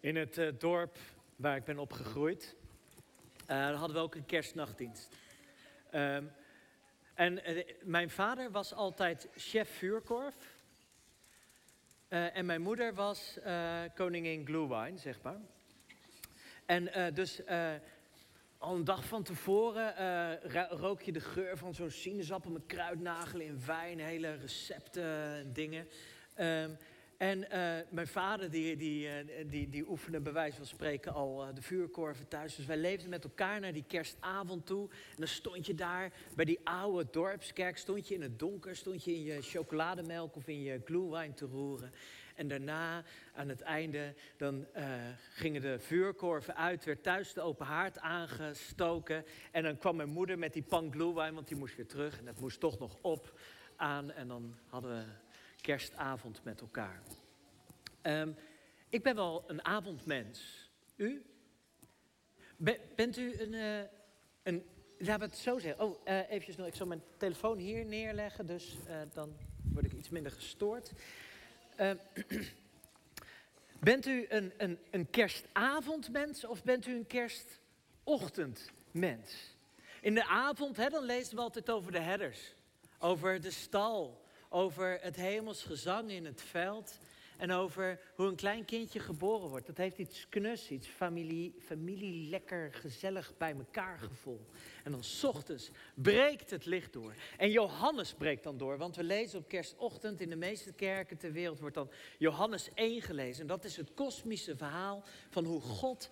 In het eh, dorp waar ik ben opgegroeid, uh, hadden we ook een kerstnachtdienst. Ehm, en eh, mijn vader was altijd chef vuurkorf. en mijn moeder was koningin Glühwein, zeg maar. En dus al een dag van tevoren rook je de geur van zo'n sinaasappel met kruidnagelen in wijn, hele recepten en dingen. Um, en uh, mijn vader die, die, uh, die, die oefende bij wijze van spreken al uh, de vuurkorven thuis. Dus wij leefden met elkaar naar die kerstavond toe. En dan stond je daar bij die oude dorpskerk. Stond je in het donker, stond je in je chocolademelk of in je glühwein te roeren. En daarna, aan het einde, dan gingen de vuurkorven uit. Werd thuis de open haard aangestoken. En dan kwam mijn moeder met die pan glühwein, want die moest weer terug. En dat moest toch nog op aan. En dan hadden we kerstavond met elkaar. Um, ik ben wel een avondmens. U? bent u een, uh, een. Laten we het zo zeggen. Oh, uh, eventjes nog. Ik zal mijn telefoon hier neerleggen, dus uh, dan word ik iets minder gestoord. Uh, bent u een, een, een kerstavondmens of bent u een kerstochtendmens? In de avond, hè, dan lezen we altijd over de herders. Over de stal, over het hemels gezang in het veld. En over hoe een klein kindje geboren wordt. Dat heeft iets knus, iets familie, familie lekker gezellig bij elkaar gevoel. En dan s ochtends breekt het licht door. En Johannes breekt dan door. Want we lezen op kerstochtend in de meeste kerken ter wereld wordt dan Johannes 1 gelezen. En dat is het kosmische verhaal van hoe God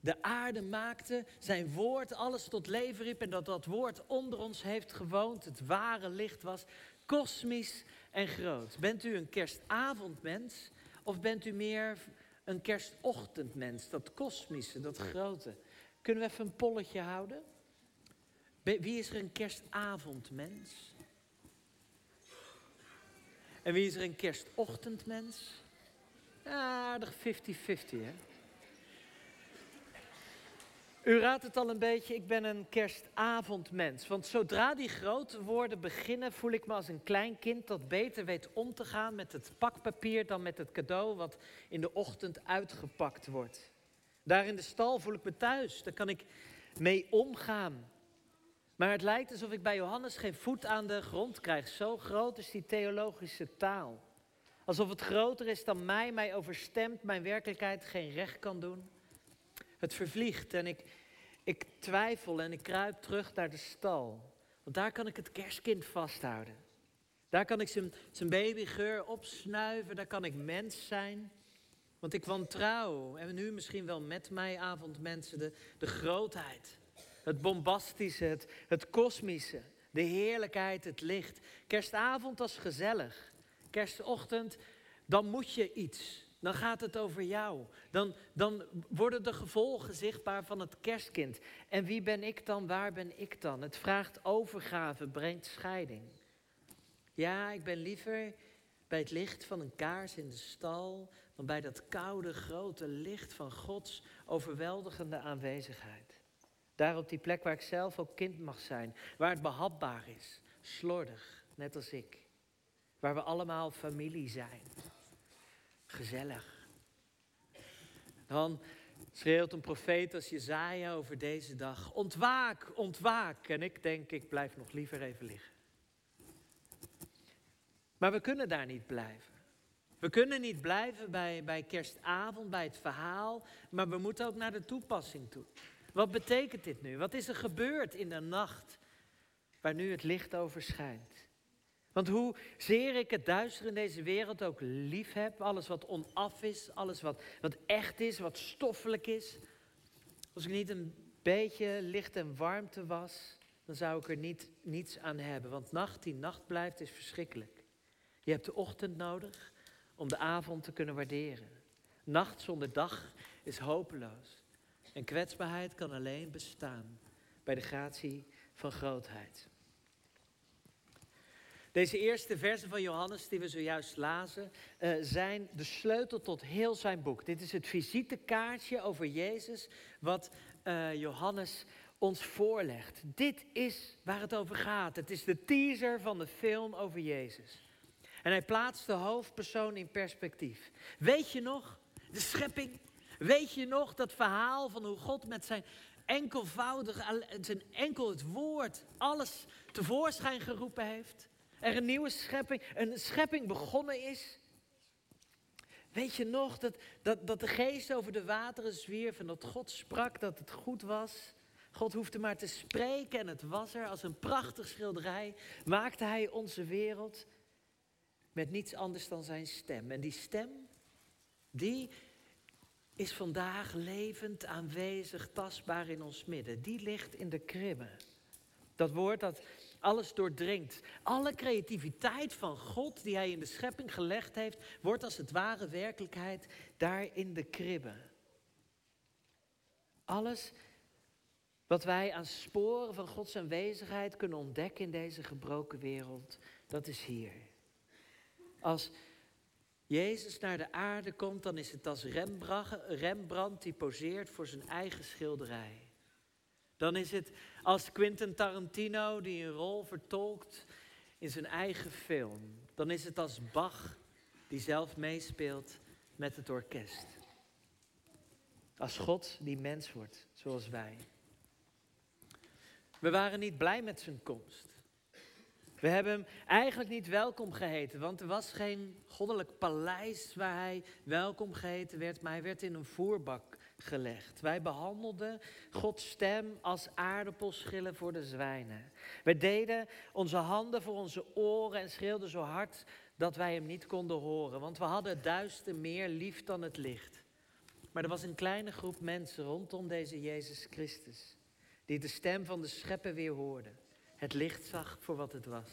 de aarde maakte, zijn woord alles tot leven riep en dat dat woord onder ons heeft gewoond, het ware licht was, kosmisch en groot. Bent u een kerstavondmens of bent u meer een kerstochtendmens? Dat kosmische, dat grote. Kunnen we even een polletje houden? Wie is er een kerstavondmens? En wie is er een kerstochtendmens? Aardig 50-50, hè? U raadt het al een beetje, ik ben een kerstavondmens. Want zodra die grote woorden beginnen, voel ik me als een klein kind dat beter weet om te gaan met het pakpapier dan met het cadeau wat in de ochtend uitgepakt wordt. Daar in de stal voel ik me thuis, daar kan ik mee omgaan. Maar het lijkt alsof ik bij Johannes geen voet aan de grond krijg. Zo groot is die theologische taal. Alsof het groter is dan mij, mij overstemt, mijn werkelijkheid geen recht kan doen. Het vervliegt en ik, ik twijfel en ik kruip terug naar de stal. Want daar kan ik het kerstkind vasthouden. Daar kan ik zijn, babygeur opsnuiven, daar kan ik mens zijn. Want ik wantrouw, en nu misschien wel met mij avondmensen, de, de grootheid. Het bombastische, het, het kosmische, de heerlijkheid, het licht. Kerstavond was gezellig. Kerstochtend, dan moet je iets. Dan gaat het over jou. Dan, dan worden de gevolgen zichtbaar van het kerstkind. En wie ben ik dan? Waar ben ik dan? Het vraagt overgave, brengt scheiding. Ja, ik ben liever bij het licht van een kaars in de stal dan bij dat koude, grote licht van Gods overweldigende aanwezigheid. Daar op die plek waar ik zelf ook kind mag zijn, waar het behapbaar is, slordig, net als ik. Waar we allemaal familie zijn gezellig. Dan schreeuwt een profeet als Jezaja over deze dag. Ontwaak, ontwaak. En ik denk, ik blijf nog liever even liggen. Maar we kunnen daar niet blijven. We kunnen niet blijven bij, bij kerstavond, bij het verhaal, maar we moeten ook naar de toepassing toe. Wat betekent dit nu? Wat is er gebeurd in de nacht waar nu het licht overschijnt? Want hoe zeer ik het duister in deze wereld ook lief heb, alles wat onaf is, alles wat, wat echt is, wat stoffelijk is. Als ik niet een beetje licht en warmte was, dan zou ik er niet, niets aan hebben. Want nacht die nacht blijft is verschrikkelijk. Je hebt de ochtend nodig om de avond te kunnen waarderen. Nacht zonder dag is hopeloos. En kwetsbaarheid kan alleen bestaan bij de gratie van grootheid. Deze eerste versen van Johannes, die we zojuist lazen, uh, zijn de sleutel tot heel zijn boek. Dit is het visitekaartje over Jezus, wat uh, Johannes ons voorlegt. Dit is waar het over gaat. Het is de teaser van de film over Jezus. En hij plaatst de hoofdpersoon in perspectief. Weet je nog, de schepping, Weet je nog dat verhaal van hoe God met zijn enkelvoudig, zijn enkel het woord, alles tevoorschijn geroepen heeft? Er een nieuwe schepping, een schepping begonnen is? Weet je nog dat, dat, dat de geest over de wateren zwierf en dat God sprak dat het goed was? God hoefde maar te spreken en het was er. Als een prachtig schilderij maakte hij onze wereld met niets anders dan zijn stem. En die stem, die is vandaag levend aanwezig, tastbaar in ons midden. Die ligt in de kribben. Dat woord dat alles doordringt. Alle creativiteit van God die hij in de schepping gelegd heeft, wordt als het ware werkelijkheid daar in de kribben. Alles wat wij aan sporen van Gods aanwezigheid kunnen ontdekken in deze gebroken wereld, dat is hier. Als Jezus naar de aarde komt, dan is het als Rembrandt die poseert voor zijn eigen schilderij. Dan is het als Quentin Tarantino die een rol vertolkt in zijn eigen film. Dan is het als Bach die zelf meespeelt met het orkest. Als God die mens wordt, zoals wij. We waren niet blij met zijn komst. We hebben hem eigenlijk niet welkom geheten, want er was geen goddelijk paleis waar hij welkom geheten werd, maar hij werd in een voerbak gelegd. Wij behandelden Gods stem als aardappelschillen voor de zwijnen. We deden onze handen voor onze oren en schreeuwden zo hard dat wij hem niet konden horen, want we hadden het duister meer lief dan het licht. Maar er was een kleine groep mensen rondom deze Jezus Christus, die de stem van de schepper weer hoorden, het licht zag voor wat het was.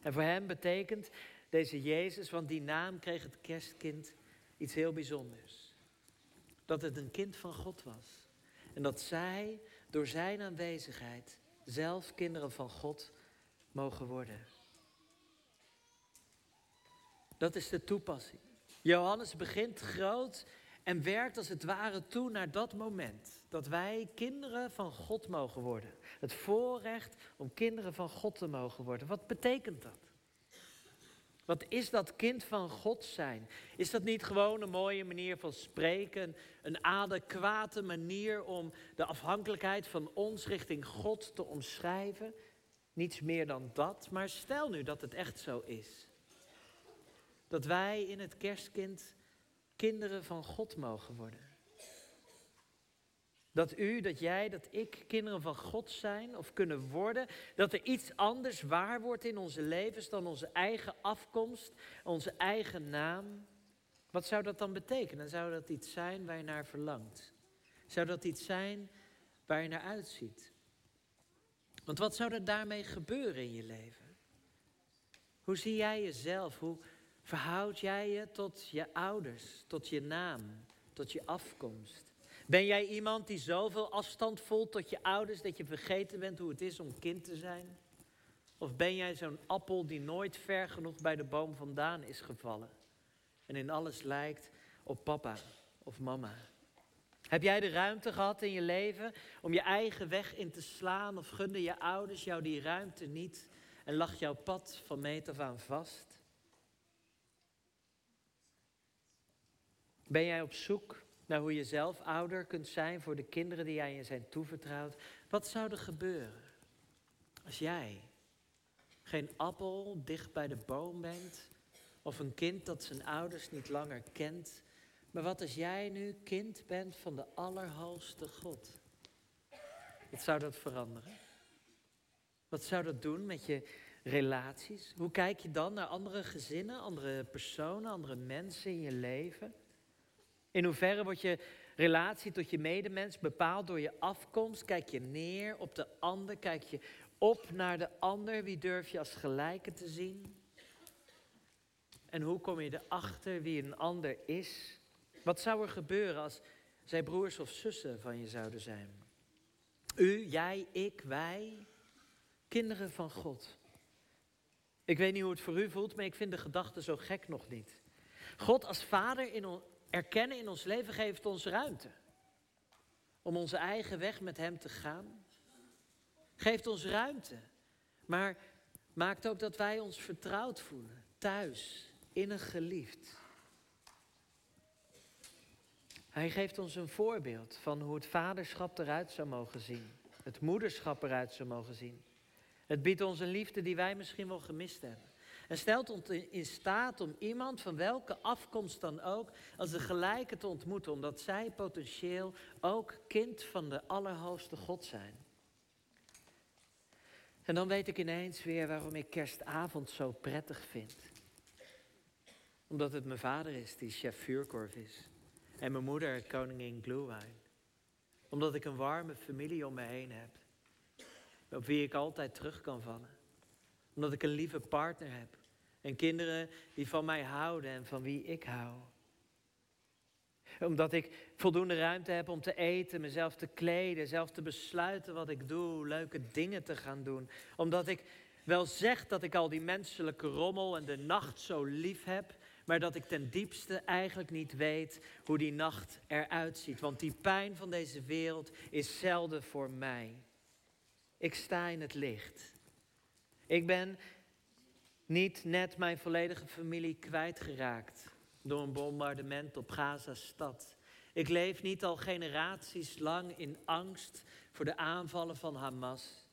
En voor hem betekent deze Jezus, want die naam kreeg het kerstkind iets heel bijzonders dat het een kind van God was. En dat zij door zijn aanwezigheid zelf kinderen van God mogen worden. Dat is de toepassing. Johannes begint groot en werkt als het ware toe naar dat moment dat wij kinderen van God mogen worden. Het voorrecht om kinderen van God te mogen worden. Wat betekent dat? Wat is dat kind van God zijn? Is dat niet gewoon een mooie manier van spreken, een adequate manier om de afhankelijkheid van ons richting God te omschrijven? Niets meer dan dat, maar stel nu dat het echt zo is. Dat wij in het kerstkind kinderen van God mogen worden. Dat u, dat jij, dat ik kinderen van God zijn of kunnen worden. Dat er iets anders waar wordt in onze levens dan onze eigen afkomst, onze eigen naam. Wat zou dat dan betekenen? Zou dat iets zijn waar je naar verlangt? Zou dat iets zijn waar je naar uitziet? Want wat zou er daarmee gebeuren in je leven? Hoe zie jij jezelf? Hoe verhoud jij je tot je ouders, tot je naam, tot je afkomst? Ben jij iemand die zoveel afstand voelt tot je ouders dat je vergeten bent hoe het is om kind te zijn? Of ben jij zo'n appel die nooit ver genoeg bij de boom vandaan is gevallen en in alles lijkt op papa of mama? Heb jij de ruimte gehad in je leven om je eigen weg in te slaan of gunden je ouders jou die ruimte niet en lag jouw pad van meet af aan vast? Ben jij op zoek hoe je zelf ouder kunt zijn voor de kinderen die jij je zijn toevertrouwd. Wat zou er gebeuren als jij geen appel dicht bij de boom bent of een kind dat zijn ouders niet langer kent, maar wat als jij nu kind bent van de Allerhoogste God? Wat zou dat veranderen? Wat zou dat doen met je relaties? Hoe kijk je dan naar andere gezinnen, andere personen, andere mensen in je leven? In hoeverre wordt je relatie tot je medemens bepaald door je afkomst? Kijk je neer op de ander? Kijk je op naar de ander? Wie durf je als gelijke te zien? En hoe kom je erachter wie een ander is? Wat zou er gebeuren als zij broers of zussen van je zouden zijn? U, jij, ik, wij, kinderen van God. Ik weet niet hoe het voor u voelt, maar ik vind de gedachte zo gek nog niet. God als vader in, erkennen in ons leven geeft ons ruimte. Om onze eigen weg met Hem te gaan. Geeft ons ruimte. Maar maakt ook dat wij ons vertrouwd voelen. Thuis, innig geliefd. Hij geeft ons een voorbeeld van hoe het vaderschap eruit zou mogen zien. Het moederschap eruit zou mogen zien. Het biedt ons een liefde die wij misschien wel gemist hebben. En stelt ons in staat om iemand van welke afkomst dan ook als een gelijke te ontmoeten, omdat zij potentieel ook kind van de Allerhoogste God zijn. En dan weet ik ineens weer waarom ik kerstavond zo prettig vind. Omdat het mijn vader is die chef vuurkorf is. En mijn moeder koningin Glühwein. Omdat ik een warme familie om me heen heb. Op wie ik altijd terug kan vallen. Omdat ik een lieve partner heb. En kinderen die van mij houden en van wie ik hou. Omdat ik voldoende ruimte heb om te eten, mezelf te kleden, zelf te besluiten wat ik doe, leuke dingen te gaan doen. Omdat ik wel zeg dat ik al die menselijke rommel en de nacht zo lief heb, maar dat ik ten diepste eigenlijk niet weet hoe die nacht eruit ziet. Want die pijn van deze wereld is zelden voor mij. Ik sta in het licht. Ik ben niet net mijn volledige familie kwijtgeraakt door een bombardement op Gaza-stad. Ik leef niet al generaties lang in angst voor de aanvallen van Hamas.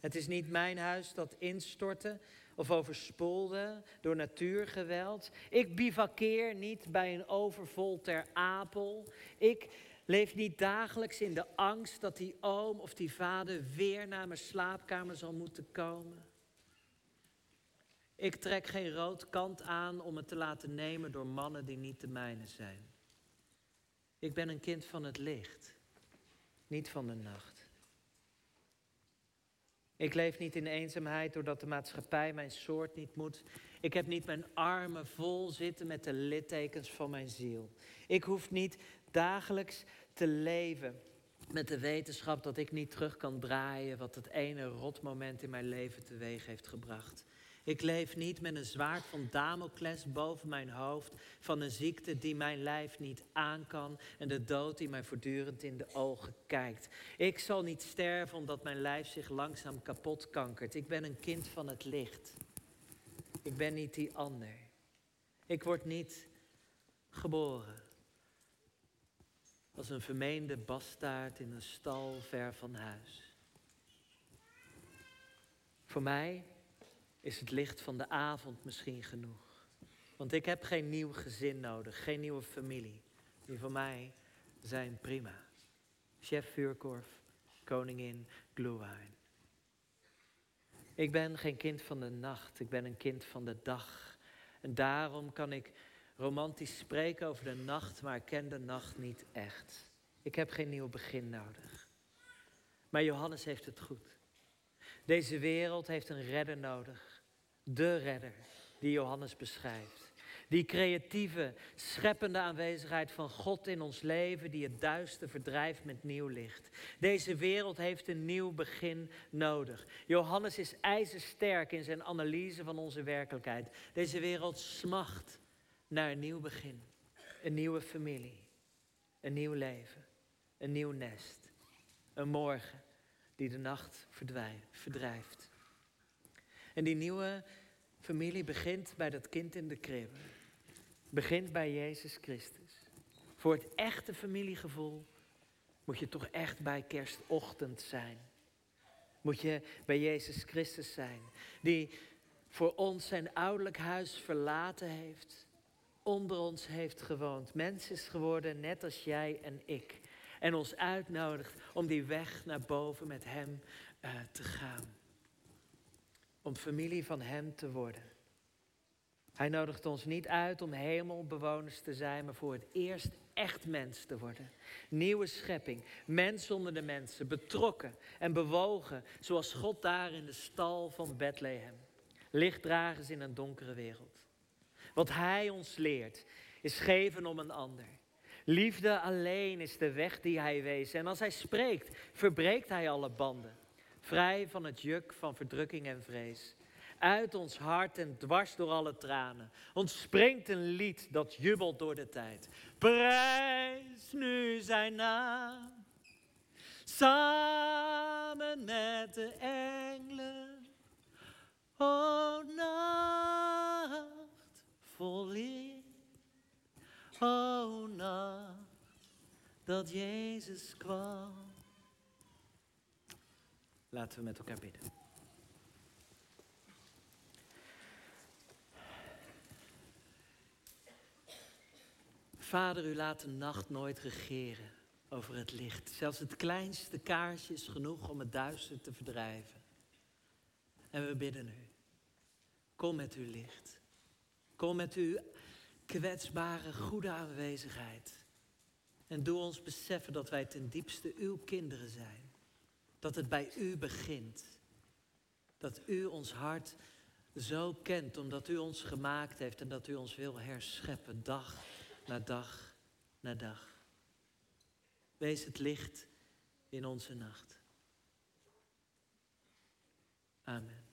Het is niet mijn huis dat instortte of overspoelde door natuurgeweld. Ik bivakkeer niet bij een overvol ter Apel. Ik leef niet dagelijks in de angst dat die oom of die vader weer naar mijn slaapkamer zal moeten komen. Ik trek geen rood kant aan om het te laten nemen door mannen die niet de mijne zijn. Ik ben een kind van het licht, niet van de nacht. Ik leef niet in eenzaamheid doordat de maatschappij mijn soort niet moet. Ik heb niet mijn armen vol zitten met de littekens van mijn ziel. Ik hoef niet dagelijks te leven met de wetenschap dat ik niet terug kan draaien wat het ene rotmoment in mijn leven teweeg heeft gebracht. Ik leef niet met een zwaard van Damocles boven mijn hoofd, van een ziekte die mijn lijf niet aan kan en de dood die mij voortdurend in de ogen kijkt. Ik zal niet sterven omdat mijn lijf zich langzaam kapot kankert. Ik ben een kind van het licht. Ik ben niet die ander. Ik word niet geboren als een vermeende bastaard in een stal ver van huis. Voor mij is het licht van de avond misschien genoeg. Want ik heb geen nieuw gezin nodig, geen nieuwe familie. Die voor mij zijn prima. Chef Vuurkorf, koningin Glühwein. Ik ben geen kind van de nacht, ik ben een kind van de dag. En daarom kan ik romantisch spreken over de nacht, maar ken de nacht niet echt. Ik heb geen nieuw begin nodig. Maar Johannes heeft het goed. Deze wereld heeft een redder nodig. De redder die Johannes beschrijft. Die creatieve, scheppende aanwezigheid van God in ons leven, die het duister verdrijft met nieuw licht. Deze wereld heeft een nieuw begin nodig. Johannes is ijzersterk in zijn analyse van onze werkelijkheid. Deze wereld smacht naar een nieuw begin, een nieuwe familie, een nieuw leven, een nieuw nest, een morgen die de nacht verdrijft. En die nieuwe familie begint bij dat kind in de kribbe. Begint bij Jezus Christus. Voor het echte familiegevoel moet je toch echt bij kerstochtend zijn. Moet je bij Jezus Christus zijn, die voor ons zijn ouderlijk huis verlaten heeft, onder ons heeft gewoond, mens is geworden net als jij en ik, en ons uitnodigt om die weg naar boven met Hem uh, te gaan om familie van Hem te worden. Hij nodigt ons niet uit om hemelbewoners te zijn, maar voor het eerst echt mens te worden. Nieuwe schepping, mens onder de mensen, betrokken en bewogen, zoals God daar in de stal van Bethlehem. Lichtdragers in een donkere wereld. Wat Hij ons leert, is geven om een ander. Liefde alleen is de weg die Hij wees. En als Hij spreekt, verbreekt Hij alle banden. Vrij van het juk van verdrukking en vrees. Uit ons hart en dwars door alle tranen. Ontspringt een lied dat jubelt door de tijd. Prijs nu zijn naam. Samen met de engelen. O nacht vol licht. O nacht dat Jezus kwam. Laten we met elkaar bidden. Vader, u laat de nacht nooit regeren over het licht. Zelfs het kleinste kaarsje is genoeg om het duister te verdrijven. En we bidden u, kom met uw licht. Kom met uw kwetsbare, goede aanwezigheid. En doe ons beseffen dat wij ten diepste uw kinderen zijn. Dat het bij u begint. Dat u ons hart zo kent omdat u ons gemaakt heeft en dat u ons wil herscheppen dag na dag na dag. Wees het licht in onze nacht. Amen.